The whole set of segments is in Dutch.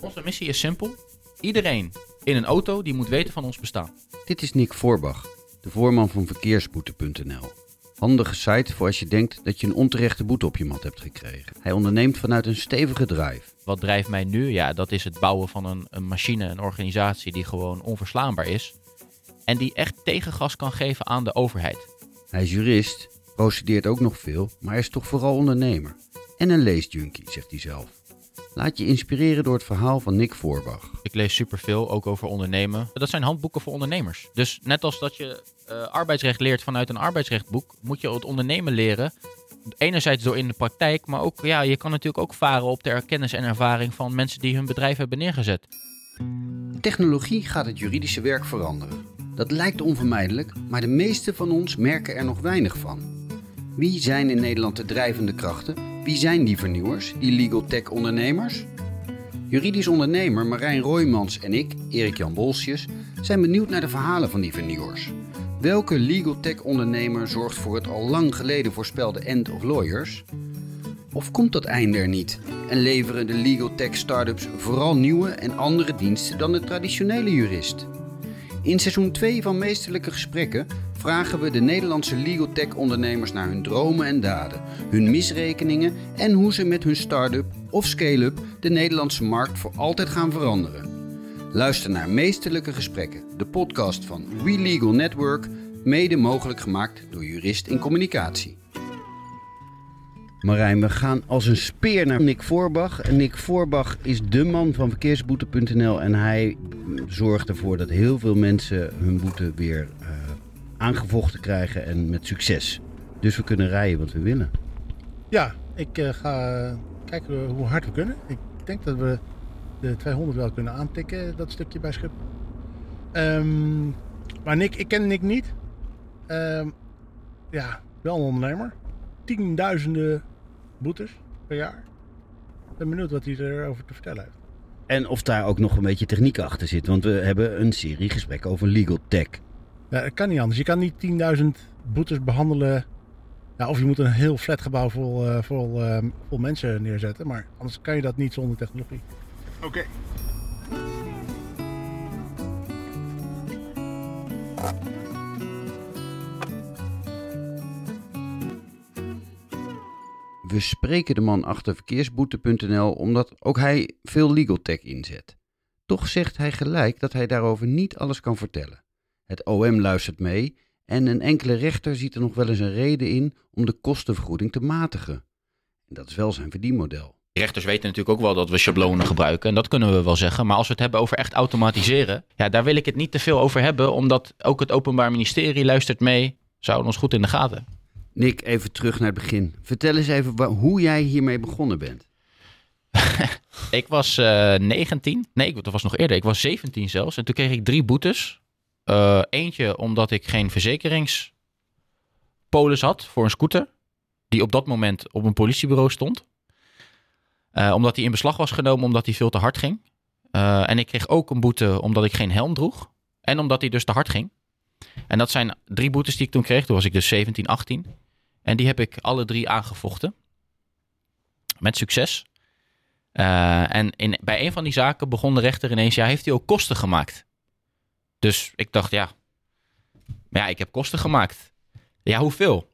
Onze missie is simpel. Iedereen in een auto die moet weten van ons bestaan. Dit is Nick Voorbach, de voorman van verkeersboete.nl. Handige site voor als je denkt dat je een onterechte boete op je mat hebt gekregen. Hij onderneemt vanuit een stevige drive. Wat drijft mij nu? Ja, dat is het bouwen van een, een machine, een organisatie die gewoon onverslaanbaar is. En die echt tegengas kan geven aan de overheid. Hij is jurist, procedeert ook nog veel, maar hij is toch vooral ondernemer. En een leesjunkie, zegt hij zelf. Laat je inspireren door het verhaal van Nick Voorbach. Ik lees superveel, ook over ondernemen. Dat zijn handboeken voor ondernemers. Dus net als dat je uh, arbeidsrecht leert vanuit een arbeidsrechtboek, moet je het ondernemen leren. Enerzijds door in de praktijk, maar ook, ja, je kan natuurlijk ook varen op de kennis en ervaring van mensen die hun bedrijf hebben neergezet. Technologie gaat het juridische werk veranderen. Dat lijkt onvermijdelijk, maar de meeste van ons merken er nog weinig van. Wie zijn in Nederland de drijvende krachten? Wie zijn die vernieuwers, die legal tech ondernemers? Juridisch ondernemer Marijn Roymans en ik, Erik-Jan Bolsjes, zijn benieuwd naar de verhalen van die vernieuwers. Welke legal tech ondernemer zorgt voor het al lang geleden voorspelde end of lawyers? Of komt dat einde er niet en leveren de legal tech startups vooral nieuwe en andere diensten dan de traditionele jurist? In seizoen 2 van Meesterlijke Gesprekken vragen we de Nederlandse legal tech ondernemers naar hun dromen en daden, hun misrekeningen en hoe ze met hun start-up of scale-up de Nederlandse markt voor altijd gaan veranderen. Luister naar Meesterlijke Gesprekken, de podcast van We Legal Network, mede mogelijk gemaakt door Jurist in Communicatie. Marijn, we gaan als een speer naar Nick Voorbach. Nick Voorbach is de man van verkeersboete.nl en hij zorgt ervoor dat heel veel mensen hun boete weer uh, aangevochten krijgen en met succes. Dus we kunnen rijden wat we willen. Ja, ik uh, ga kijken hoe hard we kunnen. Ik denk dat we de 200 wel kunnen aantikken, dat stukje bij Schip. Um, maar Nick, ik ken Nick niet. Um, ja, wel een ondernemer. Tienduizenden boetes per jaar. Ik ben benieuwd wat hij erover te vertellen heeft. En of daar ook nog een beetje techniek achter zit. Want we hebben een serie gesprekken over legal tech. Ja, dat kan niet anders. Je kan niet 10.000 boetes behandelen. Ja, of je moet een heel flatgebouw vol, uh, vol, uh, vol mensen neerzetten. Maar anders kan je dat niet zonder technologie. Oké. Okay. We spreken de man achter verkeersboete.nl omdat ook hij veel legal tech inzet. Toch zegt hij gelijk dat hij daarover niet alles kan vertellen. Het OM luistert mee en een enkele rechter ziet er nog wel eens een reden in om de kostenvergoeding te matigen. En dat is wel zijn verdienmodel. Rechters weten natuurlijk ook wel dat we schablonen gebruiken. En dat kunnen we wel zeggen. Maar als we het hebben over echt automatiseren. Ja, daar wil ik het niet te veel over hebben. Omdat ook het Openbaar Ministerie luistert mee. Zouden ons goed in de gaten. Nick, even terug naar het begin. Vertel eens even hoe jij hiermee begonnen bent. ik was uh, 19. Nee, dat was nog eerder. Ik was 17 zelfs. En toen kreeg ik drie boetes. Uh, eentje omdat ik geen verzekeringspolis had voor een scooter. Die op dat moment op een politiebureau stond. Uh, omdat hij in beslag was genomen omdat hij veel te hard ging. En ik kreeg ook een boete omdat ik geen helm droeg. En omdat hij dus te hard ging. En dat zijn drie boetes die ik toen kreeg. Toen was ik dus 17, 18. En die heb ik alle drie aangevochten. Met succes. Uh, en in, bij een van die zaken begon de rechter ineens... Ja, heeft hij ook kosten gemaakt? Dus ik dacht, ja... Ja, ik heb kosten gemaakt. Ja, hoeveel?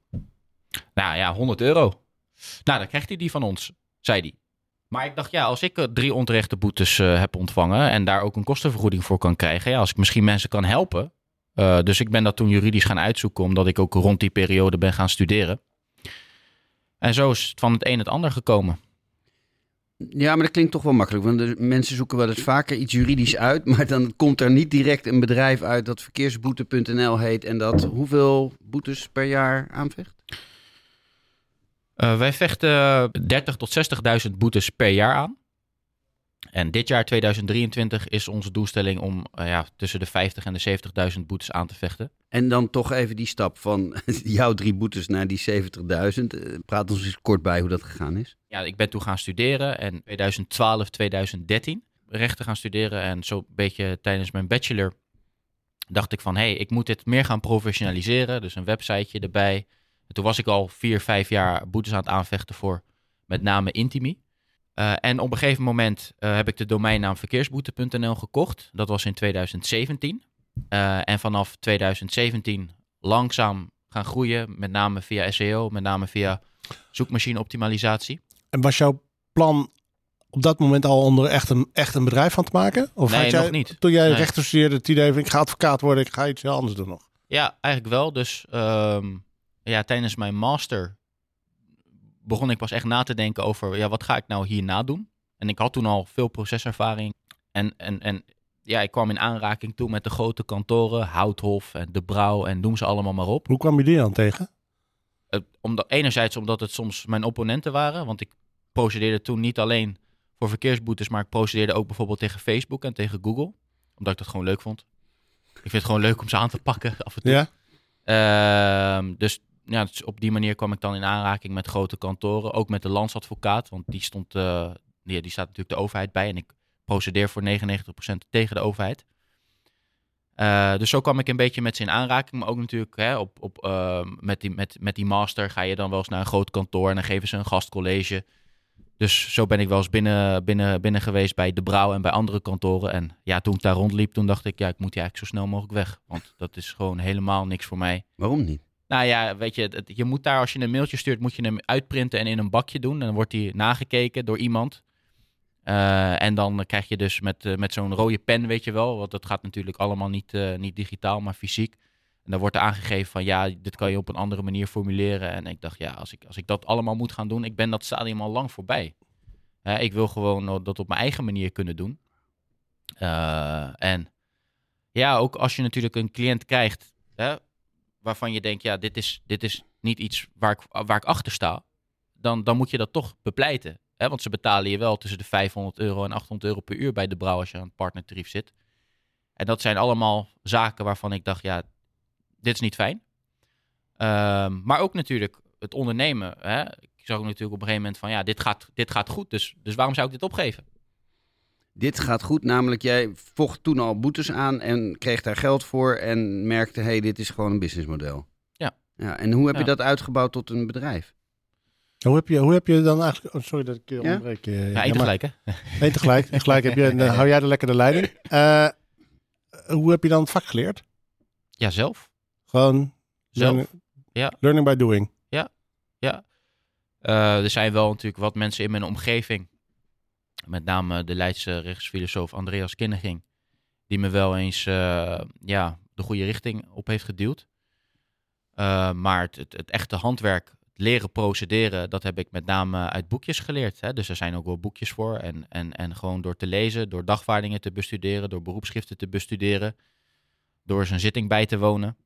Nou ja, 100 euro. Nou, dan krijgt hij die van ons, zei hij. Maar ik dacht, ja, als ik drie onterechte boetes uh, heb ontvangen en daar ook een kostenvergoeding voor kan krijgen, ja, als ik misschien mensen kan helpen. Uh, dus ik ben dat toen juridisch gaan uitzoeken, omdat ik ook rond die periode ben gaan studeren. En zo is het van het een het ander gekomen. Ja, maar dat klinkt toch wel makkelijk. Want mensen zoeken wel eens vaker iets juridisch uit. Maar dan komt er niet direct een bedrijf uit dat verkeersboete.nl heet. En dat hoeveel boetes per jaar aanvecht? Uh, wij vechten 30 tot 60.000 boetes per jaar aan. En dit jaar, 2023, is onze doelstelling om uh, ja, tussen de 50 en de 70.000 boetes aan te vechten. En dan toch even die stap van jouw drie boetes naar die 70.000. Uh, praat ons eens kort bij hoe dat gegaan is. Ja, ik ben toen gaan studeren en 2012, 2013 rechten gaan studeren. En zo'n beetje tijdens mijn bachelor dacht ik van, hé, hey, ik moet dit meer gaan professionaliseren. Dus een websiteje erbij. En toen was ik al vier, vijf jaar boetes aan het aanvechten voor met name Intimi. Eh, en op een gegeven moment eh, heb ik de domeinnaam verkeersboete.nl gekocht. Dat was in 2017. Eh, en vanaf 2017 langzaam gaan groeien, met name via SEO, met name via zoekmachine optimalisatie. En was jouw plan op dat moment al om er echt een, echt een bedrijf van te maken? Of Nee, had jij, nog niet. Toen jij Nee. rechten studeerde, het idee van ik ga advocaat worden, ik ga iets heel anders doen nog. Ja, eigenlijk wel. Dus ehm, ja, tijdens mijn master begon ik pas echt na te denken over, ja, wat ga ik nou hierna doen? En ik had toen al veel proceservaring. En, en, en ja, ik kwam in aanraking toe met de grote kantoren, Houthof en De Brouw en noem ze allemaal maar op. Hoe kwam je die dan tegen? Eh, omdat, enerzijds omdat het soms mijn opponenten waren, want ik procedeerde toen niet alleen voor verkeersboetes, maar ik procedeerde ook bijvoorbeeld tegen Facebook en tegen Google, omdat ik dat gewoon leuk vond. Ik vind het gewoon leuk om ze aan te pakken af en toe. Ja? Ehm, dus ja, dus op die manier kwam ik dan in aanraking met grote kantoren. Ook met de landsadvocaat, want die, stond, eh, die, die staat natuurlijk de overheid bij. En ik procedeer voor 99% tegen de overheid. Eh, dus zo kwam ik een beetje met ze in aanraking. Maar ook natuurlijk hè, op, op, ehm, met, die, met, met die master ga je dan wel eens naar een groot kantoor. En dan geven ze een gastcollege. Dus zo ben ik wel eens binnen, binnen, binnen geweest bij De Brouw en bij andere kantoren. En ja, toen ik daar rondliep, toen dacht ik, ja, ik moet hier eigenlijk zo snel mogelijk weg. Want dat is gewoon helemaal niks voor mij. Waarom niet? Nou ja, weet je, je moet daar, als je een mailtje stuurt, moet je hem uitprinten en in een bakje doen. En dan wordt die nagekeken door iemand. Eh, en dan krijg je dus met, eh, met zo'n rode pen, weet je wel, want dat gaat natuurlijk allemaal niet, eh, niet digitaal, maar fysiek. En dan wordt er aangegeven van, ja, dit kan je op een andere manier formuleren. En ik dacht, ja, als ik, als ik dat allemaal moet gaan doen, ik ben dat stadium al lang voorbij. Ik wil gewoon dat op mijn eigen manier kunnen doen. En ja, ook als je natuurlijk een cliënt krijgt, waarvan je denkt, ja, dit is, dit is niet iets waar ik, waar ik achter sta, dan, dan moet je dat toch bepleiten. Hè? Want ze betalen je wel tussen de 500 euro en 800 euro per uur bij de brouw als je aan het partnertarief zit. En dat zijn allemaal zaken waarvan ik dacht, ja, dit is niet fijn. Ehm, maar ook natuurlijk het ondernemen. Hè? Ik zag natuurlijk op een gegeven moment van, ja, dit gaat, dit gaat goed, dus, dus waarom zou ik dit opgeven? Dit gaat goed, namelijk jij vocht toen al boetes aan en kreeg daar geld voor en merkte, hé, hey, dit is gewoon een businessmodel. Ja. ja en hoe heb je Ja. dat uitgebouwd tot een bedrijf? Hoe heb je, hoe heb je dan eigenlijk... Oh, sorry dat ik je Ja? onderbreek. eh, Ja, één maar- tegelijk, hè? Eén tegelijk. tegelijk heb je, dan hou jij de lekker de leiding. Eh, hoe heb je dan het vak geleerd? Ja, zelf. Gewoon Zelf. learning, Ja. learning by doing. Ja. Eh, er zijn wel natuurlijk wat mensen in mijn omgeving, met name de Leidse rechtsfilosoof Andreas Kinneging, die me wel eens eh, ja, de goede richting op heeft geduwd. Eh, maar het, het, echte handwerk, het leren procederen, dat heb ik met name uit boekjes geleerd. Hè? Dus er zijn ook wel boekjes voor. En, en, en gewoon door te lezen, door dagvaardingen te bestuderen, door beroepsschriften te bestuderen, door een zitting bij te wonen.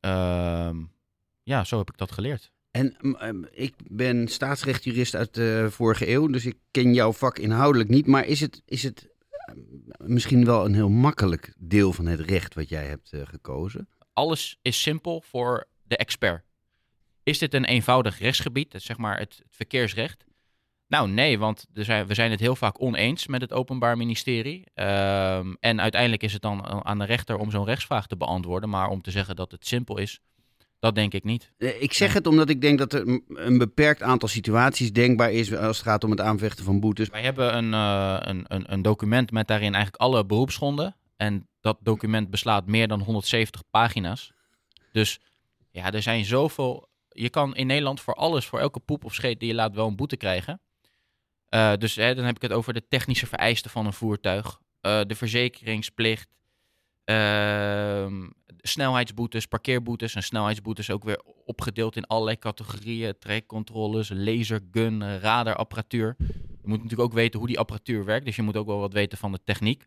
Ehm, ja, zo heb ik dat geleerd. En ik ben staatsrechtjurist uit de vorige eeuw, dus ik ken jouw vak inhoudelijk niet. Maar is het, is het misschien wel een heel makkelijk deel van het recht wat jij hebt eh, gekozen? alles is simpel voor de expert. Is dit een eenvoudig rechtsgebied, zeg maar het, verkeersrecht? Nou, nee, want zijn, we zijn het heel vaak oneens met het Openbaar Ministerie. Ehm, en uiteindelijk is het dan aan de rechter om zo'n rechtsvraag te beantwoorden. Maar om te zeggen dat het simpel is, dat denk ik niet. Eh, Ik zeg het omdat ik denk dat er een beperkt aantal situaties denkbaar is als het gaat om het aanvechten van boetes. Wij hebben een, eh, een, een, een document met daarin eigenlijk alle beroepsgronden. En dat document beslaat meer dan 170 pagina's. Dus ja, er zijn zoveel. Je kan in Nederland voor alles, voor elke poep of scheet die je laat, wel een boete krijgen. Eh, dus hè, dan heb ik het over de technische vereisten van een voertuig, eh, de verzekeringsplicht, ehm, snelheidsboetes, parkeerboetes en snelheidsboetes ook weer opgedeeld in allerlei categorieën, trekcontroles, lasergun, radarapparatuur. Je moet natuurlijk ook weten hoe die apparatuur werkt, dus je moet ook wel wat weten van de techniek.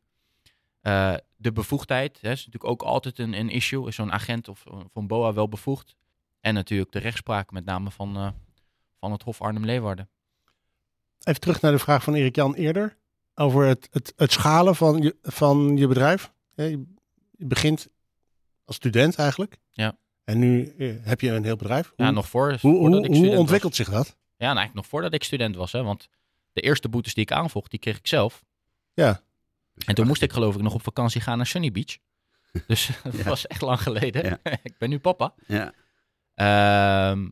Eh, de bevoegdheid hè, is natuurlijk ook altijd een, een issue. Is zo'n agent of eh, van BOA wel bevoegd? En natuurlijk de rechtspraak, met name van, eh, van het Hof Arnhem-Leeuwarden. Even terug naar de vraag van Erik Jan eerder. Over het, het, het schalen van je, van je bedrijf. Ja, je, je begint als student eigenlijk. Ja. En nu eh, heb je een heel bedrijf. Hoe, Ja, nog voor, hoe, ontwikkelt zich dat? Ja, nou, eigenlijk nog voordat ik student was. Hè, want de eerste boetes die ik aanvocht, die kreeg ik zelf. Ja. En toen moest ik geloof ik nog op vakantie gaan naar Sunny Beach. Dus dat Ja. was echt lang geleden. Ja. ik ben nu papa. Ja. Ehm,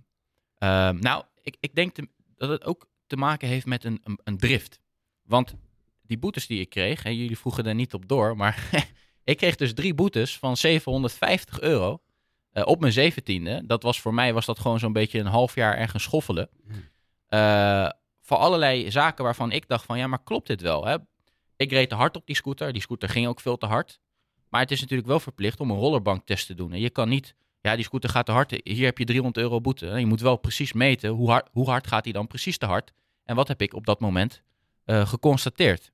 ehm, nou, ik, ik denk te- dat het ook te maken heeft met een, een, een drift. Want die boetes die ik kreeg, en jullie vroegen er niet op door, maar ik kreeg dus drie boetes van 750 euro eh, op mijn zeventiende. Dat was voor mij was dat gewoon zo'n beetje een half jaar ergens schoffelen. Eh, voor allerlei zaken waarvan ik dacht van ja, maar klopt dit wel? Hè? Ik reed te hard op die scooter. Die scooter ging ook veel te hard. Maar het is natuurlijk wel verplicht om een rollerbanktest te doen. En je kan niet, ja, die scooter gaat te hard. Hier heb je 300 euro boete. Je moet wel precies meten hoe hard, hoe hard gaat hij dan precies te hard. En wat heb ik op dat moment eh, geconstateerd?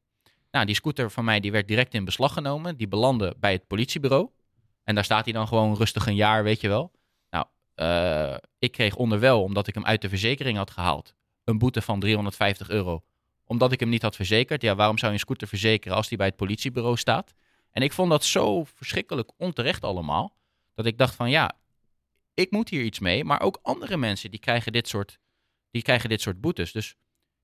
Nou, die scooter van mij die werd direct in beslag genomen. Die belandde bij het politiebureau. En daar staat hij dan gewoon rustig een jaar, weet je wel. Nou, eh, ik kreeg onderwel, omdat ik hem uit de verzekering had gehaald, een boete van 350 euro. Omdat ik hem niet had verzekerd. Ja, waarom zou je een scooter verzekeren als die bij het politiebureau staat? En ik vond dat zo verschrikkelijk onterecht allemaal. Dat ik dacht van ja, ik moet hier iets mee. Maar ook andere mensen die krijgen dit soort, die krijgen dit soort boetes. Dus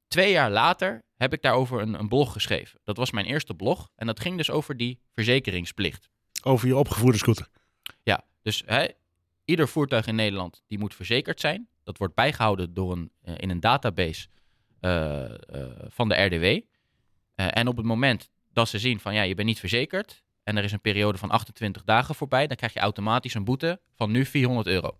twee jaar later heb ik daarover een, een blog geschreven. Dat was mijn eerste blog. En dat ging dus over die verzekeringsplicht. Over je opgevoerde scooter. Ja, dus hè, ieder voertuig in Nederland die moet verzekerd zijn. Dat wordt bijgehouden door een, eh, in een database eh, eh, van de RDW. En op het moment dat ze zien van ja, je bent niet verzekerd en er is een periode van 28 dagen voorbij, dan krijg je automatisch een boete van nu 400 euro.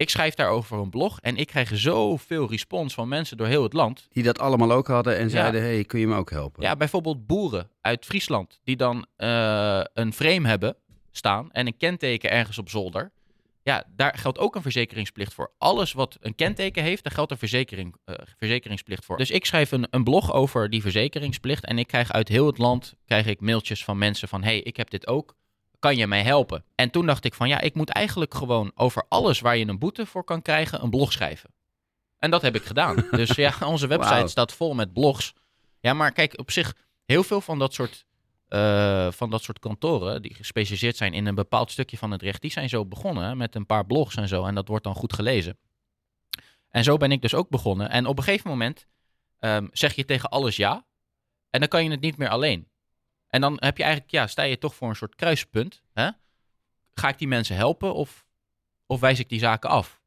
Ik schrijf daarover een blog en ik krijg zoveel respons van mensen door heel het land. Die dat allemaal ook hadden en zeiden, hey, kun je me ook helpen? Ja, bijvoorbeeld boeren uit Friesland die dan eh, een frame hebben staan en een kenteken ergens op zolder. Ja, daar geldt ook een verzekeringsplicht voor. Alles wat een kenteken heeft, daar geldt een verzekering, eh, verzekeringsplicht voor. Dus ik schrijf een, een blog over die verzekeringsplicht en ik krijg uit heel het land krijg ik mailtjes van mensen van hey, ik heb dit ook. Kan je mij helpen? En toen dacht ik van ja, ik moet eigenlijk gewoon over alles waar je een boete voor kan krijgen, een blog schrijven. En dat heb ik gedaan. dus ja, onze website staat vol met blogs. Ja, maar kijk, op zich, heel veel van dat soort, eh, van dat soort kantoren die gespecialiseerd zijn in een bepaald stukje van het recht, die zijn zo begonnen met een paar blogs en zo. En dat wordt dan goed gelezen. En zo ben ik dus ook begonnen. En op een gegeven moment ehm, zeg je tegen alles ja. En dan kan je het niet meer alleen. En dan heb je eigenlijk, ja, sta je toch voor een soort kruispunt. Hè? Ga ik die mensen helpen of, of wijs ik die zaken af?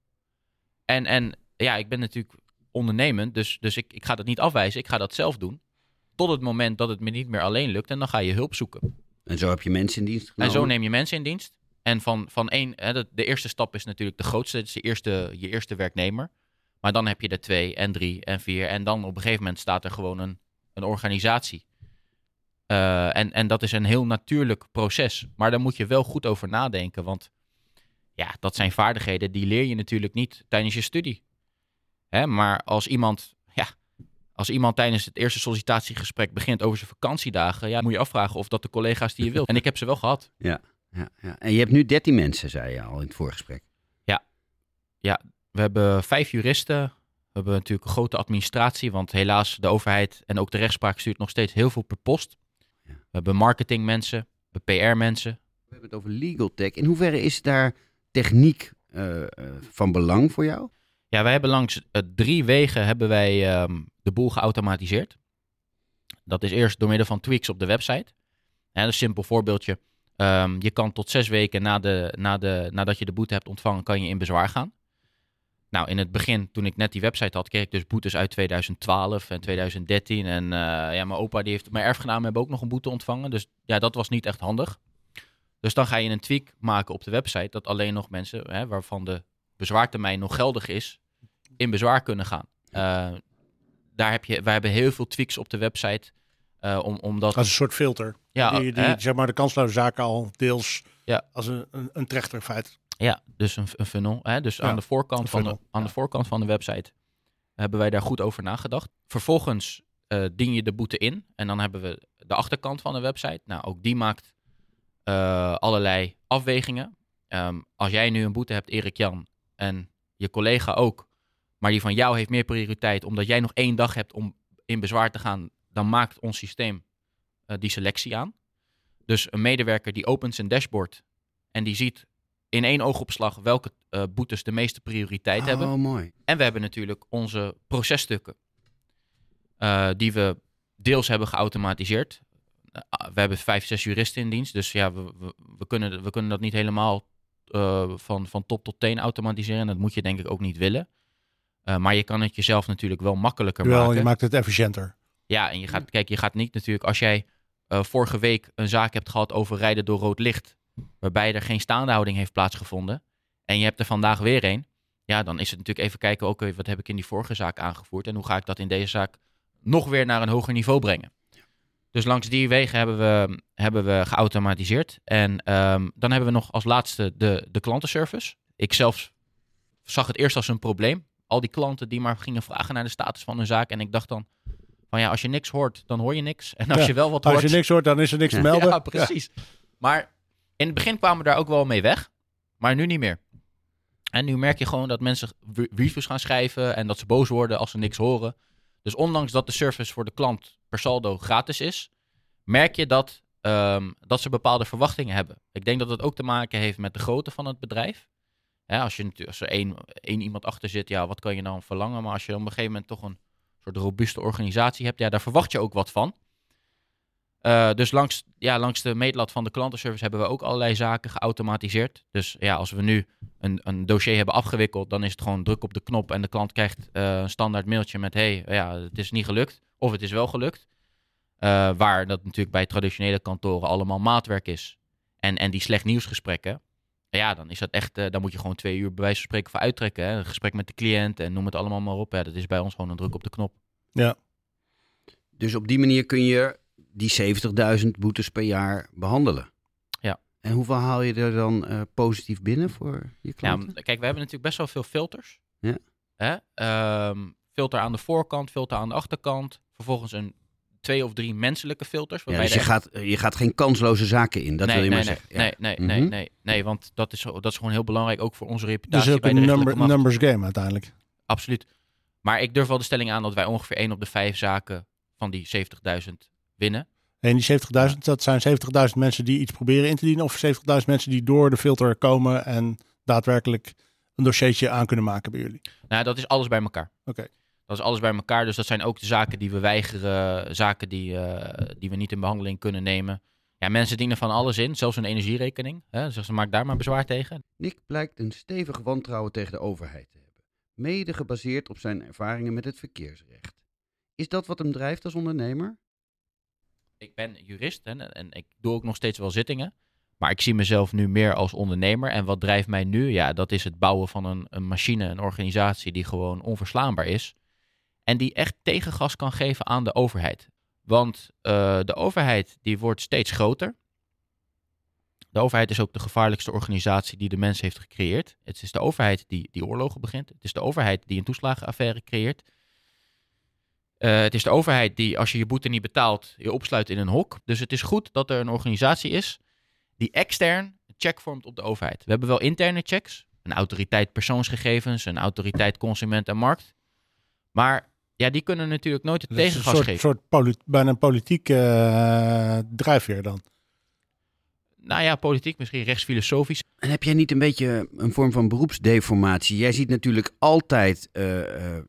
En, en ja, ik ben natuurlijk ondernemend, dus, dus ik, ik ga dat niet afwijzen. Ik ga dat zelf doen. Tot het moment dat het me niet meer alleen lukt. En dan ga je hulp zoeken. En zo heb je mensen in dienst En zo neem je mensen in dienst. En van, van één, hè, de, de eerste stap is natuurlijk de grootste. Het is de eerste, je eerste werknemer. Maar dan heb je er twee en drie en vier. En dan op een gegeven moment staat er gewoon een, een organisatie. Eh, en, en dat is een heel natuurlijk proces. Maar daar moet je wel goed over nadenken. Want ja, dat zijn vaardigheden die leer je natuurlijk niet tijdens je studie. Hè, maar als iemand, ja, als iemand tijdens het eerste sollicitatiegesprek begint over zijn vakantiedagen, ja, moet je afvragen of dat de collega's die je wilt. En ik heb ze wel gehad. Ja, ja, ja. En je hebt nu 13 mensen, zei je al in het voorgesprek. We hebben vijf juristen. We hebben natuurlijk een grote administratie, want helaas de overheid en ook de rechtspraak stuurt nog steeds heel veel per post. Ja. We hebben marketingmensen, we hebben PR-mensen. We hebben het over legal tech. In hoeverre is daar techniek eh, eh, van belang voor jou? Ja, wij hebben langs eh, drie wegen hebben wij ehm, de boel geautomatiseerd. Dat is eerst door middel van tweaks op de website. En een simpel voorbeeldje. Ehm, je kan tot zes weken na de, na de, nadat je de boete hebt ontvangen, kan je in bezwaar gaan. Nou, in het begin, toen ik net die website had, kreeg ik dus boetes uit 2012 en 2013. En eh, ja, mijn opa, die heeft, mijn erfgenamen hebben ook nog een boete ontvangen. Dus ja, dat was niet echt handig. Dus dan ga je een tweak maken op de website, dat alleen nog mensen hè, waarvan de bezwaartermijn nog geldig is, in bezwaar kunnen gaan. Eh, daar heb je, wij hebben heel veel tweaks op de website. eh, om, omdat, Als een soort filter. ja, die die hè, zeg maar de kansloze zaken al deels Ja. als een, een, een trechter feit. Ja, dus een, een funnel. Hè? Dus Ja, aan, de voorkant van de, aan de voorkant van de website hebben wij daar goed over nagedacht. Vervolgens eh, dien je de boete in. En dan hebben we de achterkant van de website. Nou, ook die maakt eh, allerlei afwegingen. Ehm, als jij nu een boete hebt, Erik Jan, en je collega ook, maar die van jou heeft meer prioriteit omdat jij nog één dag hebt om in bezwaar te gaan, dan maakt ons systeem eh, die selectie aan. Dus een medewerker die opent zijn dashboard en die ziet in één oogopslag welke eh, boetes de meeste prioriteit hebben. Oh, mooi. En we hebben natuurlijk onze processtukken, eh, die we deels hebben geautomatiseerd. Eh, we hebben vijf, zes juristen in dienst, dus ja, we, we, we kunnen, we kunnen dat niet helemaal eh, van, van top tot teen automatiseren. Dat moet je denk ik ook niet willen. Eh, maar je kan het jezelf natuurlijk wel makkelijker Wel, maken. je maakt het efficiënter. Ja, en je gaat, kijk, je gaat niet natuurlijk, als jij eh, vorige week een zaak hebt gehad over rijden door rood licht, waarbij er geen staande houding heeft plaatsgevonden, en je hebt er vandaag weer een, ja, dan is het natuurlijk even kijken, oké, wat heb ik in die vorige zaak aangevoerd en hoe ga ik dat in deze zaak nog weer naar een hoger niveau brengen. Dus langs die wegen hebben we, hebben we geautomatiseerd. En ehm, dan hebben we nog als laatste de, de klantenservice. Ik zelf zag het eerst als een probleem. Al die klanten die maar gingen vragen naar de status van hun zaak. En ik dacht dan, van ja, als je niks hoort, dan hoor je niks. En als Ja, je wel wat Als hoort... je niks hoort, dan is er niks te melden. Ja, precies. Maar in het begin kwamen we daar ook wel mee weg. Maar nu niet meer. En nu merk je gewoon dat mensen re- reviews gaan schrijven en dat ze boos worden als ze niks horen. Dus ondanks dat de service voor de klant per saldo gratis is, merk je dat, ehm, dat ze bepaalde verwachtingen hebben. Ik denk dat dat ook te maken heeft met de grootte van het bedrijf. Als, je, als er één, één iemand achter zit, ja, wat kan je dan verlangen? Maar als je op een gegeven moment toch een soort robuuste organisatie hebt, ja, daar verwacht je ook wat van. Eh, dus langs, ja, langs de meetlat van de klantenservice hebben we ook allerlei zaken geautomatiseerd. Dus ja, als we nu een, een dossier hebben afgewikkeld, dan is het gewoon druk op de knop en de klant krijgt eh, een standaard mailtje met hey, ja, het is niet gelukt of het is wel gelukt. Eh, waar dat natuurlijk bij traditionele kantoren allemaal maatwerk is. En, en die slecht nieuwsgesprekken, ja, dan is dat echt, eh, dan moet je gewoon twee uur bij wijze van spreken voor uittrekken. Hè? Een gesprek met de cliënt en noem het allemaal maar op. Ja, dat is bij ons gewoon een druk op de knop. Dus op die manier kun je die 70.000 boetes per jaar behandelen. Ja. En hoeveel haal je er dan eh, positief binnen voor je Ja, klanten? m- kijk, we hebben natuurlijk best wel veel filters. Ja. Hè? Ehm, filter aan de voorkant, filter aan de achterkant. Vervolgens een twee of drie menselijke filters. Ja, waarbij dus je echt- gaat, je gaat geen kansloze zaken in, dat nee, wil je nee, maar nee, zeggen. Ja. Nee, nee, nee, Mhm. nee, nee, want dat is, dat is gewoon heel belangrijk, ook voor onze Dus reputatie ook bij de een number, numbers game uiteindelijk. Absoluut. Maar ik durf wel de stelling aan dat wij ongeveer 1 op de 5 zaken van die 70.000 winnen. En die 70.000, dat zijn 70.000 mensen die iets proberen in te dienen. Of 70.000 mensen die door de filter komen en daadwerkelijk een dossiertje aan kunnen maken bij jullie. Nou, dat is alles bij elkaar. Oké. Dat is alles bij elkaar. Dus dat zijn ook de zaken die we weigeren, zaken die, eh, die we niet in behandeling kunnen nemen. Ja, mensen dienen van alles in, zelfs een energierekening. Hè? Dus ze maak daar maar bezwaar tegen. Nick blijkt een stevig wantrouwen tegen de overheid te hebben, mede gebaseerd op zijn ervaringen met het verkeersrecht. Is dat wat hem drijft als ondernemer? Ik ben jurist en ik doe ook nog steeds wel zittingen. Maar ik zie mezelf nu meer als ondernemer. En wat drijft mij nu? Ja, dat is het bouwen van een, een machine, een organisatie die gewoon onverslaanbaar is. En die echt tegengas kan geven aan de overheid. Want eh, de overheid die wordt steeds groter. De overheid is ook de gevaarlijkste organisatie die de mens heeft gecreëerd. Het is de overheid die, die oorlogen begint. Het is de overheid die een toeslagenaffaire creëert. Eh, het is de overheid die, als je je boete niet betaalt, je opsluit in een hok. Dus het is goed dat er een organisatie is die extern een check vormt op de overheid. We hebben wel interne checks. Een autoriteit persoonsgegevens, een autoriteit consument en markt. Maar ja, die kunnen natuurlijk nooit het Dat is een tegengas soort, geven. soort poli- bijna een politieke eh, drijfveer dan. Nou ja, politiek, misschien rechtsfilosofisch. En heb jij niet een beetje een vorm van beroepsdeformatie? Jij ziet natuurlijk altijd eh, eh,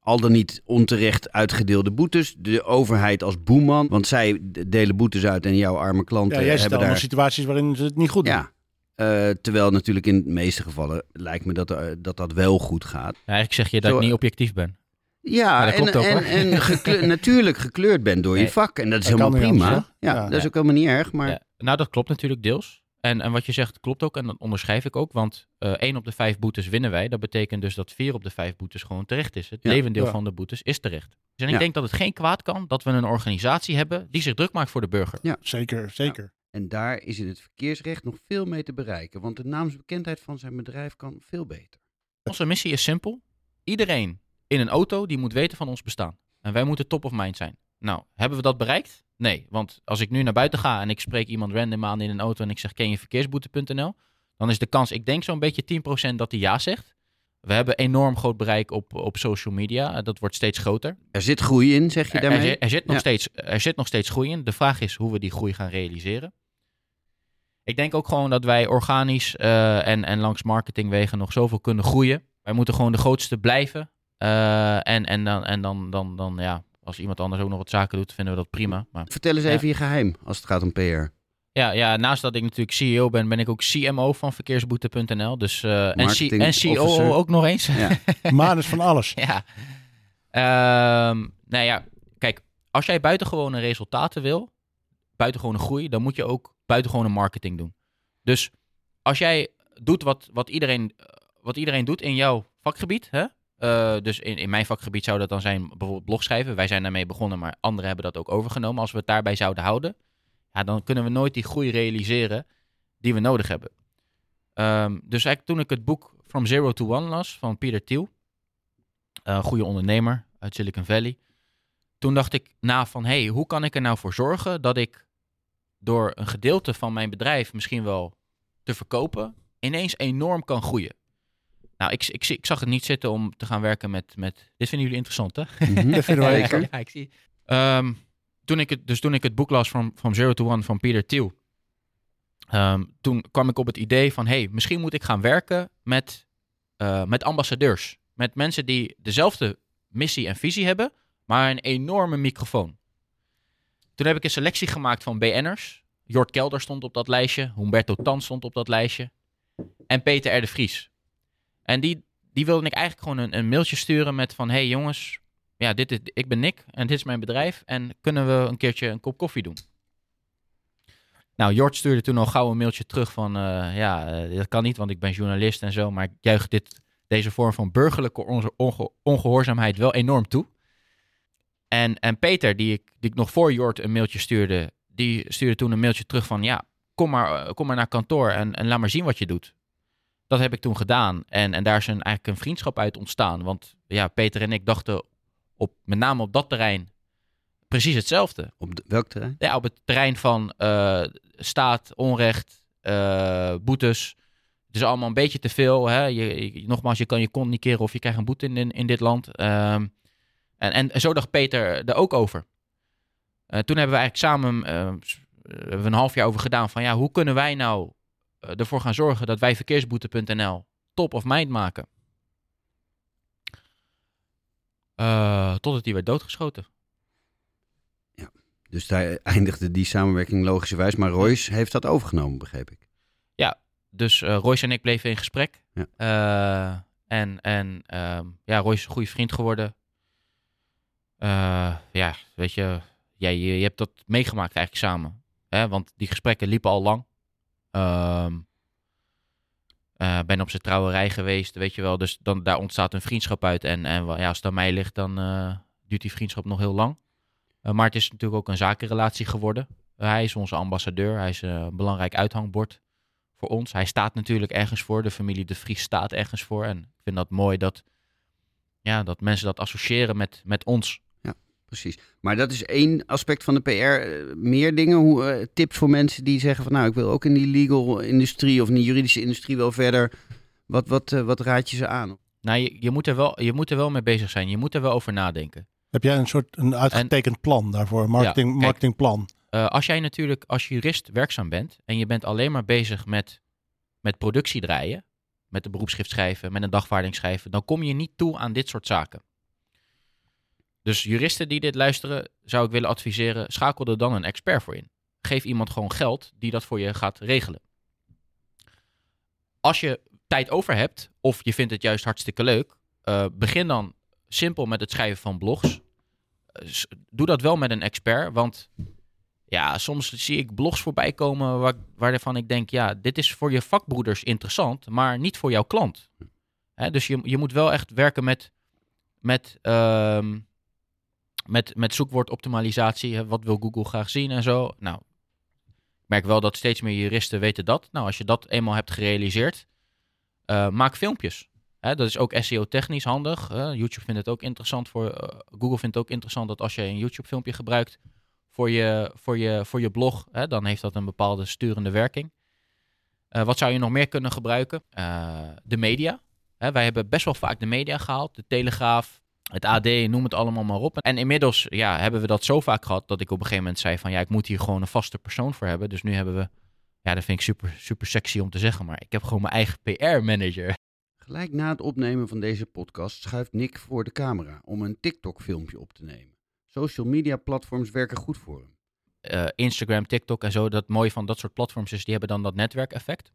al dan niet onterecht uitgedeelde boetes. De overheid als boeman, want zij delen boetes uit en jouw arme klanten Ja, jij hebben allemaal daar... situaties waarin ze het niet goed doen. Ja, Eh, terwijl natuurlijk in de meeste gevallen lijkt me dat eh, dat, dat wel goed gaat. Ja, eigenlijk zeg je dat Zo, ik niet objectief ben. Ja, dat en, klopt ook, en, natuurlijk gekleurd bent door je vak. En dat is Dat helemaal prima. anders, ja, Ja. dat is ook helemaal niet erg. Maar Ja, nou, dat klopt natuurlijk deels. En, en wat je zegt klopt ook en dat onderschrijf ik ook. Want eh één op de vijf boetes winnen wij. Dat betekent dus dat vier op de vijf boetes gewoon terecht is. Het Ja. levendeel Ja. van de boetes is terecht. Dus en ik Ja. denk dat het geen kwaad kan dat we een organisatie hebben die zich druk maakt voor de burger. Zeker, zeker. En daar is in het verkeersrecht nog veel mee te bereiken. Want de naamsbekendheid van zijn bedrijf kan veel beter. Onze missie is simpel. Iedereen in een auto die moet weten van ons bestaan. En wij moeten top of mind zijn. Nou, hebben we dat bereikt? Nee, want als ik nu naar buiten ga en ik spreek iemand random aan in een auto en ik zeg ken je verkeersboete.nl, dan is de kans, ik denk zo'n beetje 10% dat hij ja zegt. We hebben enorm groot bereik op, op social media. Eh, Dat wordt steeds groter. Er zit groei in, zeg je Er, er, daarmee? er zit nog Ja. steeds, er zit nog steeds groei in. De vraag is hoe we die groei gaan realiseren. Ik denk ook gewoon dat wij organisch eh, en, en langs marketingwegen nog zoveel kunnen groeien. Wij moeten gewoon de grootste blijven. Eh, en en, dan, en dan, dan, dan, ja, als iemand anders ook nog wat zaken doet, vinden we dat prima. Maar Vertel eens Ja. even je geheim als het gaat om PR. ja, ja, naast dat ik natuurlijk CEO ben, ben ik ook CMO van verkeersboete.nl. Dus, eh, en, C- Marketing en COO officer. ook nog eens. Ja. Manus van alles. Ja. Ehm nou ja, kijk, als jij buitengewone resultaten wil, buitengewone groei, dan moet je ook buitengewone marketing doen. Dus als jij doet wat, wat, iedereen, wat iedereen doet in jouw vakgebied, hè? Eh, dus in, in mijn vakgebied zou dat dan zijn bijvoorbeeld blogschrijven. Wij zijn daarmee begonnen, maar anderen hebben dat ook overgenomen. Als we het daarbij zouden houden, ja, dan kunnen we nooit die groei realiseren die we nodig hebben. Ehm, dus eigenlijk toen ik het boek From Zero to One las van Peter Thiel, een goede ondernemer uit Silicon Valley, toen dacht ik na van, hey, hoe kan ik er nou voor zorgen dat ik door een gedeelte van mijn bedrijf misschien wel te verkopen, ineens enorm kan groeien. Nou, ik, ik, ik zag het niet zitten om te gaan werken met... met dit vinden jullie interessant, hè? Mhm, dat vinden wij Ja, ik zie. Ehm, toen ik het, dus toen ik het boek las van From Zero to One van Peter Thiel, ehm, toen kwam ik op het idee van, hey, misschien moet ik gaan werken met, eh, met ambassadeurs. Met mensen die dezelfde missie en visie hebben, maar een enorme microfoon. Toen heb ik een selectie gemaakt van BN'ers. Jort Kelder stond op dat lijstje, Humberto Tan stond op dat lijstje en Peter R. de Vries. En die, die wilde ik eigenlijk gewoon een, een mailtje sturen met van, hey jongens, ja, dit is, ik ben Nick en dit is mijn bedrijf. En kunnen we een keertje een kop koffie doen? Nou, Jort stuurde toen al gauw een mailtje terug van... eh, ja, eh, dat kan niet, want ik ben journalist en zo. Maar ik juich dit, deze vorm van burgerlijke onge- onge- ongehoorzaamheid wel enorm toe. En, en Peter, die ik, die ik nog voor Jort een mailtje stuurde... die stuurde toen een mailtje terug van... ja, kom maar, eh, kom maar naar kantoor en, en laat maar zien wat je doet. Dat heb ik toen gedaan. En, en daar is een, eigenlijk een vriendschap uit ontstaan. Want ja, Peter en ik dachten op, met name op dat terrein precies hetzelfde. Op de- welk terrein? Ja, op het terrein van eh, staat, onrecht, eh, boetes. Het is allemaal een beetje te veel. Hè? Je, je- nogmaals, je kan je kont niet keren of je krijgt een boete in, in, in dit land. Ehm, en, en zo dacht Peter er ook over. Eh, toen hebben we eigenlijk samen hebben we een half jaar over gedaan van ja, hoe kunnen wij nou ervoor gaan zorgen dat wij verkeersboete.nl top of mind maken. Eh, totdat die werd doodgeschoten. Dus daar eindigde die samenwerking logischerwijs. Maar Royce heeft dat overgenomen, begreep ik. Dus eh Royce en ik bleven in gesprek. Ja. Eh, en en ehm, ja, Royce is een goede vriend geworden. Eh, ja, weet je, jij, je, je hebt dat meegemaakt eigenlijk samen. Hè? Want die gesprekken liepen al lang. Eh, ben op zijn trouwerij geweest, weet je wel. Dus dan, daar ontstaat een vriendschap uit. En, en ja, als het aan mij ligt, dan eh, duurt die vriendschap nog heel lang. Eh, maar het is natuurlijk ook een zakenrelatie geworden. Hij is onze ambassadeur. Hij is een belangrijk uithangbord voor ons. Hij staat natuurlijk ergens voor. De familie De Vries staat ergens voor. En ik vind dat mooi dat, ja, dat mensen dat associëren met, met ons. Precies. Maar dat is één aspect van de PR. Eh, Meer dingen, hoe, eh, tips voor mensen die zeggen van... nou, ik wil ook in die legal industrie of in die juridische industrie wel verder. Wat, wat, eh, wat raad je ze aan? Nou, je, je, moet er wel, je moet er wel mee bezig zijn. Je moet er wel over nadenken. Heb jij een soort een uitgetekend plan daarvoor? Een Marketing, Ja, kijk. marketingplan. Eh, als jij natuurlijk als jurist werkzaam bent en je bent alleen maar bezig met, met productie draaien, met een beroepsschrift schrijven, met een dagvaarding schrijven, dan kom je niet toe aan dit soort zaken. Dus juristen die dit luisteren, zou ik willen adviseren, schakel er dan een expert voor in. Geef iemand gewoon geld die dat voor je gaat regelen. Als je tijd over hebt, of je vindt het juist hartstikke leuk, eh, begin dan simpel met het schrijven van blogs. Eh, doe dat wel met een expert, want ja, soms zie ik blogs voorbij komen waar, waarvan ik denk, ja, dit is voor je vakbroeders interessant, maar niet voor jouw klant. Hè, dus je, je moet wel echt werken met, met, ehm, met, met zoekwoordoptimalisatie. Wat wil Google graag zien en zo. Nou, ik merk wel dat steeds meer juristen weten dat. Nou, als je dat eenmaal hebt gerealiseerd, eh, maak filmpjes. Hè, dat is ook SEO-technisch handig. YouTube vindt het ook interessant voor. eh, Google vindt het ook interessant dat als je een YouTube-filmpje gebruikt voor je, voor je, voor je blog, hè, dan heeft dat een bepaalde sturende werking. Eh, wat zou je nog meer kunnen gebruiken? De media. Wij hebben best wel vaak de media gehaald. De Telegraaf, het AD, noem het allemaal maar op. En inmiddels ja, hebben we dat zo vaak gehad dat ik op een gegeven moment zei van ja, ik moet hier gewoon een vaste persoon voor hebben. Dus nu hebben we, ja, dat vind ik super, super sexy om te zeggen, maar ik heb gewoon mijn eigen PR-manager. Gelijk na het opnemen van deze podcast schuift Nick voor de camera om een TikTok-filmpje op te nemen. Social media platforms werken goed voor hem. eh, Instagram, TikTok en zo, dat mooie van dat soort platforms is, die hebben dan dat netwerkeffect.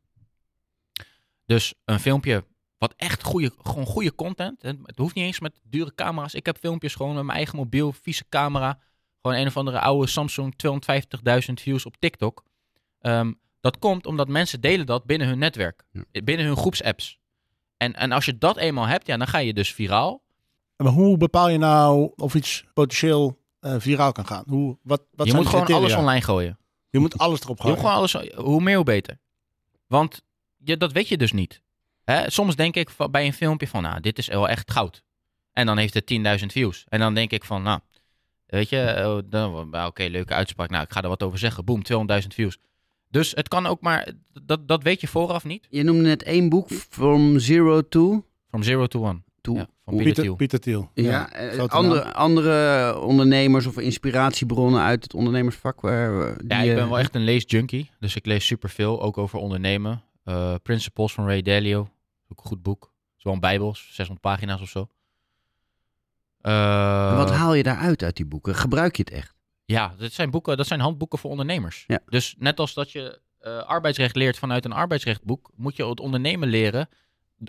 Dus een filmpje wat echt goede, gewoon goede content. En het hoeft niet eens met dure camera's. Ik heb filmpjes gewoon met mijn eigen mobiel, vieze camera. Gewoon een of andere oude Samsung 250.000 views op TikTok. Ehm, dat komt omdat mensen delen dat binnen hun netwerk. Ja. Binnen hun groepsapps. En, en als je dat eenmaal hebt, ja, dan ga je dus viraal. Maar hoe bepaal je nou of iets potentieel eh, viraal kan gaan? Hoe, wat, wat je zijn moet gewoon alles online gooien. Je moet alles erop Je gooien. moet gewoon alles, hoe meer hoe beter. Want je, dat weet je dus niet. Hè? Soms denk ik van, bij een filmpje van, nou, dit is wel echt goud. En dan heeft het 10.000 views. En dan denk ik van, nou, weet je, oh, dan- nou, oké, leuke uitspraak. Nou, ik ga er wat over zeggen. Boom, 200.000 views. Dus het kan ook maar, dat, dat weet je vooraf niet. Je noemde net één boek, From Zero to... From zero to one. to Ja, van Pieter Pieter, Thiel. Pieter Thiel. Ja, eh, andere, andere ondernemers of inspiratiebronnen uit het ondernemersvak? Waar, eh, die, Ja, ik ben eh, wel echt een leesjunkie. Dus ik lees superveel, ook over ondernemen. Eh, Principles van Ray Dalio. Ook een goed boek. Het is wel een bijbel, 600 pagina's of zo. Eh, Wat haal je daaruit uit die boeken? Gebruik je het echt? Ja, dat zijn, boeken, dat zijn handboeken voor ondernemers. Ja. Dus net als dat je eh, arbeidsrecht leert vanuit een arbeidsrechtboek, moet je het ondernemen leren.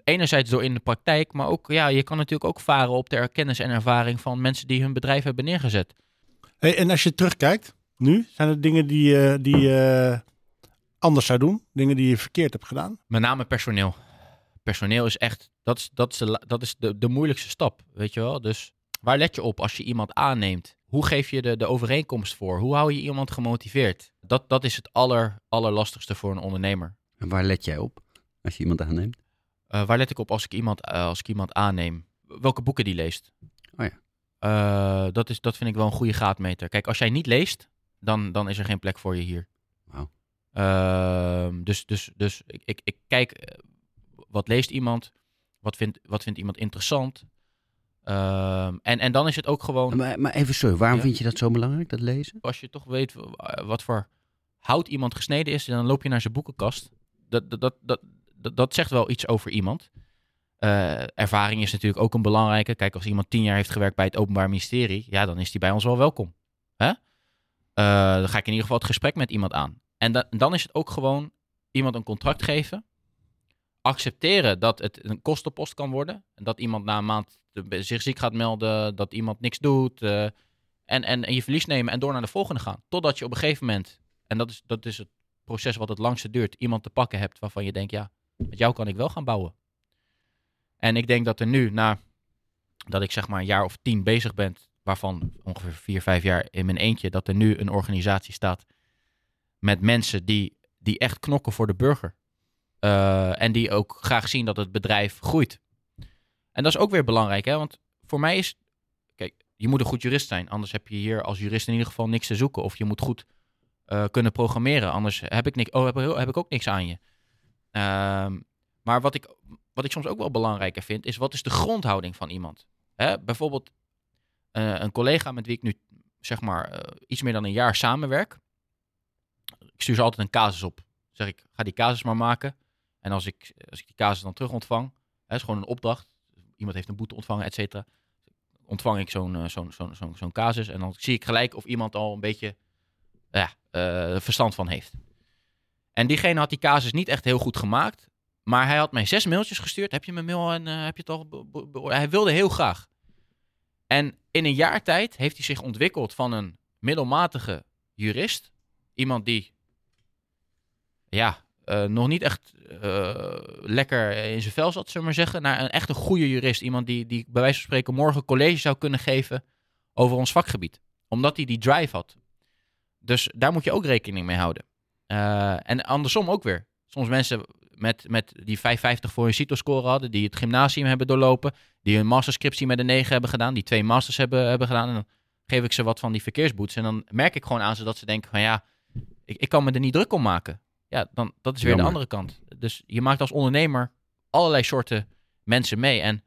Enerzijds door in de praktijk, maar ook, ja, je kan natuurlijk ook varen op de kennis en ervaring van mensen die hun bedrijf hebben neergezet. Hey, en als je terugkijkt, nu, zijn er dingen die, je- die je anders zou doen? Dingen die je verkeerd hebt gedaan? Met name personeel. Personeel is echt, dat is, dat is, de, dat is de, de moeilijkste stap, weet je wel. Dus waar let je op als je iemand aanneemt? Hoe geef je de, de overeenkomst voor? Hoe hou je iemand gemotiveerd? Dat, dat is het aller, allerlastigste voor een ondernemer. En waar let jij op als je iemand aanneemt? Eh, waar let ik op als ik iemand, eh, als ik iemand aanneem? Welke boeken die leest? Oh ja. Eh, dat, is, dat vind ik wel een goede graadmeter. Kijk, als jij niet leest, dan, dan is er geen plek voor je hier. Wauw. Ehm, dus dus, dus ik, ik, ik kijk, wat leest iemand? Wat vindt, wat vindt iemand interessant? Ehm, en, en dan is het ook gewoon, Maar, maar even sorry, waarom Ja. vind je dat zo belangrijk, dat lezen? als je toch weet wat voor hout iemand gesneden is, dan loop je naar zijn boekenkast. Dat, dat, dat, dat, dat, dat zegt wel iets over iemand. Eh, ervaring is natuurlijk ook een belangrijke. Kijk, als iemand tien jaar heeft gewerkt bij het Openbaar Ministerie, ja, dan is die bij ons wel welkom. Hè? Eh, dan ga ik in ieder geval het gesprek met iemand aan. En da- dan is het ook gewoon iemand een contract geven. Accepteren dat het een kostenpost kan worden. En dat iemand na een maand zich ziek gaat melden, dat iemand niks doet. eh, en, en, en je verlies nemen en door naar de volgende gaan. Totdat je op een gegeven moment, en dat is, dat is het proces wat het langste duurt, iemand te pakken hebt waarvan je denkt, ja, met jou kan ik wel gaan bouwen. En ik denk dat er nu, na dat ik zeg maar een jaar of tien bezig ben, waarvan ongeveer vier, vijf jaar in mijn eentje, dat er nu een organisatie staat met mensen die, die echt knokken voor de burger. Eh, en die ook graag zien dat het bedrijf groeit. En dat is ook weer belangrijk, hè? want voor mij is, kijk, je moet een goed jurist zijn. Anders heb je hier als jurist in ieder geval niks te zoeken. Of je moet goed eh, kunnen programmeren. Anders heb ik, niks, oh, heb, ik ook niks aan je. Ehm, maar wat ik, wat ik soms ook wel belangrijker vind, is wat is de grondhouding van iemand? Hè? Bijvoorbeeld eh, een collega met wie ik nu zeg maar iets meer dan een jaar samenwerk. Ik stuur ze altijd een casus op. Zeg ik, ga die casus maar maken. En als ik, als ik die casus dan terug ontvang, hè, is gewoon een opdracht. Iemand heeft een boete ontvangen, et cetera. Ontvang ik zo'n eh, zo'n zo'n zo'n casus. En dan zie ik gelijk of iemand al een beetje ja, eh, verstand van heeft. En diegene had die casus niet echt heel goed gemaakt. Maar hij had mij zes mailtjes gestuurd. Heb je mijn mail en eh, heb je het al be- be- be- Hij wilde heel graag. En in een jaar tijd heeft hij zich ontwikkeld van een middelmatige jurist. Iemand die, ja, eh, nog niet echt eh, lekker in zijn vel zat, zullen we maar zeggen. Naar een echt een goede jurist. Iemand die, die bij wijze van spreken morgen college zou kunnen geven over ons vakgebied. Omdat hij die drive had. Dus daar moet je ook rekening mee houden. Eh, en andersom ook weer. Soms mensen met, met die 550 voor hun CITO-score hadden, die het gymnasium hebben doorlopen, die hun masterscriptie met een 9 hebben gedaan, die twee masters hebben, hebben gedaan. En dan geef ik ze wat van die verkeersboets. En dan merk ik gewoon aan ze dat ze denken van ja, ik, ik kan me er niet druk om maken. Ja, dan, dat is weer Jammer. de andere kant. Dus je maakt als ondernemer allerlei soorten mensen mee. En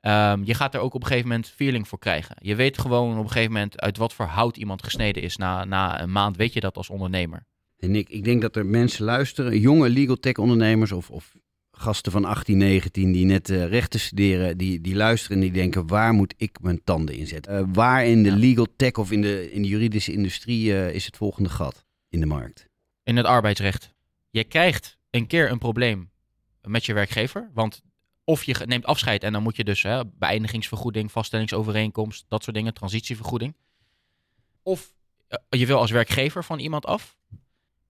ehm, je gaat er ook op een gegeven moment feeling voor krijgen. Je weet gewoon op een gegeven moment uit wat voor hout iemand gesneden is. Na, na een maand weet je dat als ondernemer. En ik, ik denk dat er mensen luisteren, jonge legal tech ondernemers of, of gasten van 18, 19 die net eh, rechten studeren, die, die luisteren en die denken, waar moet ik mijn tanden in zetten? Eh, waar in de legal tech of in de, in de juridische industrie eh, is het volgende gat in de markt? In het arbeidsrecht. Je krijgt een keer een probleem met je werkgever. Want of je neemt afscheid en dan moet je dus hè, beëindigingsvergoeding, vaststellingsovereenkomst, dat soort dingen, transitievergoeding. of eh, je wil als werkgever van iemand af.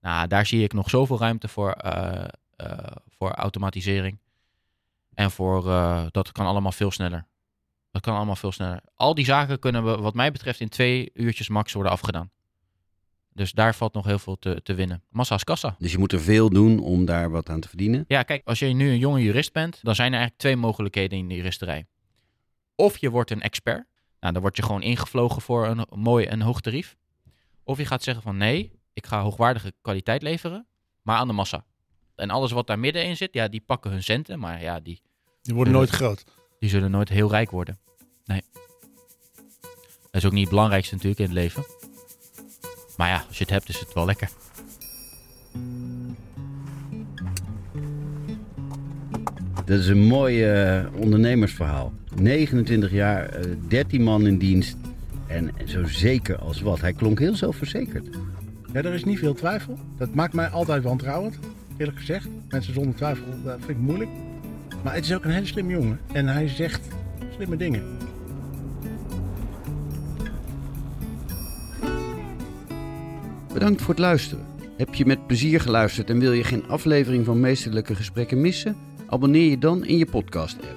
Nou, daar zie ik nog zoveel ruimte voor, eh, eh, voor automatisering. En voor, dat kan allemaal veel sneller. Dat kan allemaal veel sneller. Al die zaken kunnen we, wat mij betreft, in twee uurtjes max worden afgedaan. Dus daar valt nog heel veel te, te winnen. Massa is kassa. Dus je moet er veel doen om daar wat aan te verdienen. Ja, kijk, als je nu een jonge jurist bent, dan zijn er eigenlijk twee mogelijkheden in de juristerij. Of je wordt een expert. Nou, dan word je gewoon ingevlogen voor een mooi en hoog tarief. Of je gaat zeggen van nee, ik ga hoogwaardige kwaliteit leveren, maar aan de massa. En alles wat daar middenin zit, ja, die pakken hun centen, maar ja, die, Die worden nooit groot. die zullen nooit heel rijk worden. Nee. Dat is ook niet het belangrijkste natuurlijk in het leven. Maar ja, als je het hebt, is het wel lekker. Dat is een mooi eh, ondernemersverhaal. 29 jaar, eh 13 man in dienst. En zo zeker als wat. Hij klonk heel zelfverzekerd. Ja, er is niet veel twijfel. Dat maakt mij altijd wantrouwend, eerlijk gezegd. Mensen zonder twijfel, dat vind ik moeilijk. Maar het is ook een hele slimme jongen. En hij zegt slimme dingen. Bedankt voor het luisteren. Heb je met plezier geluisterd en wil je geen aflevering van Meesterlijke Gesprekken missen? Abonneer je dan in je podcast-app.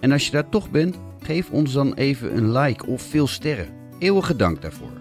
En als je daar toch bent, geef ons dan even een like of veel sterren. Eeuwige dank daarvoor.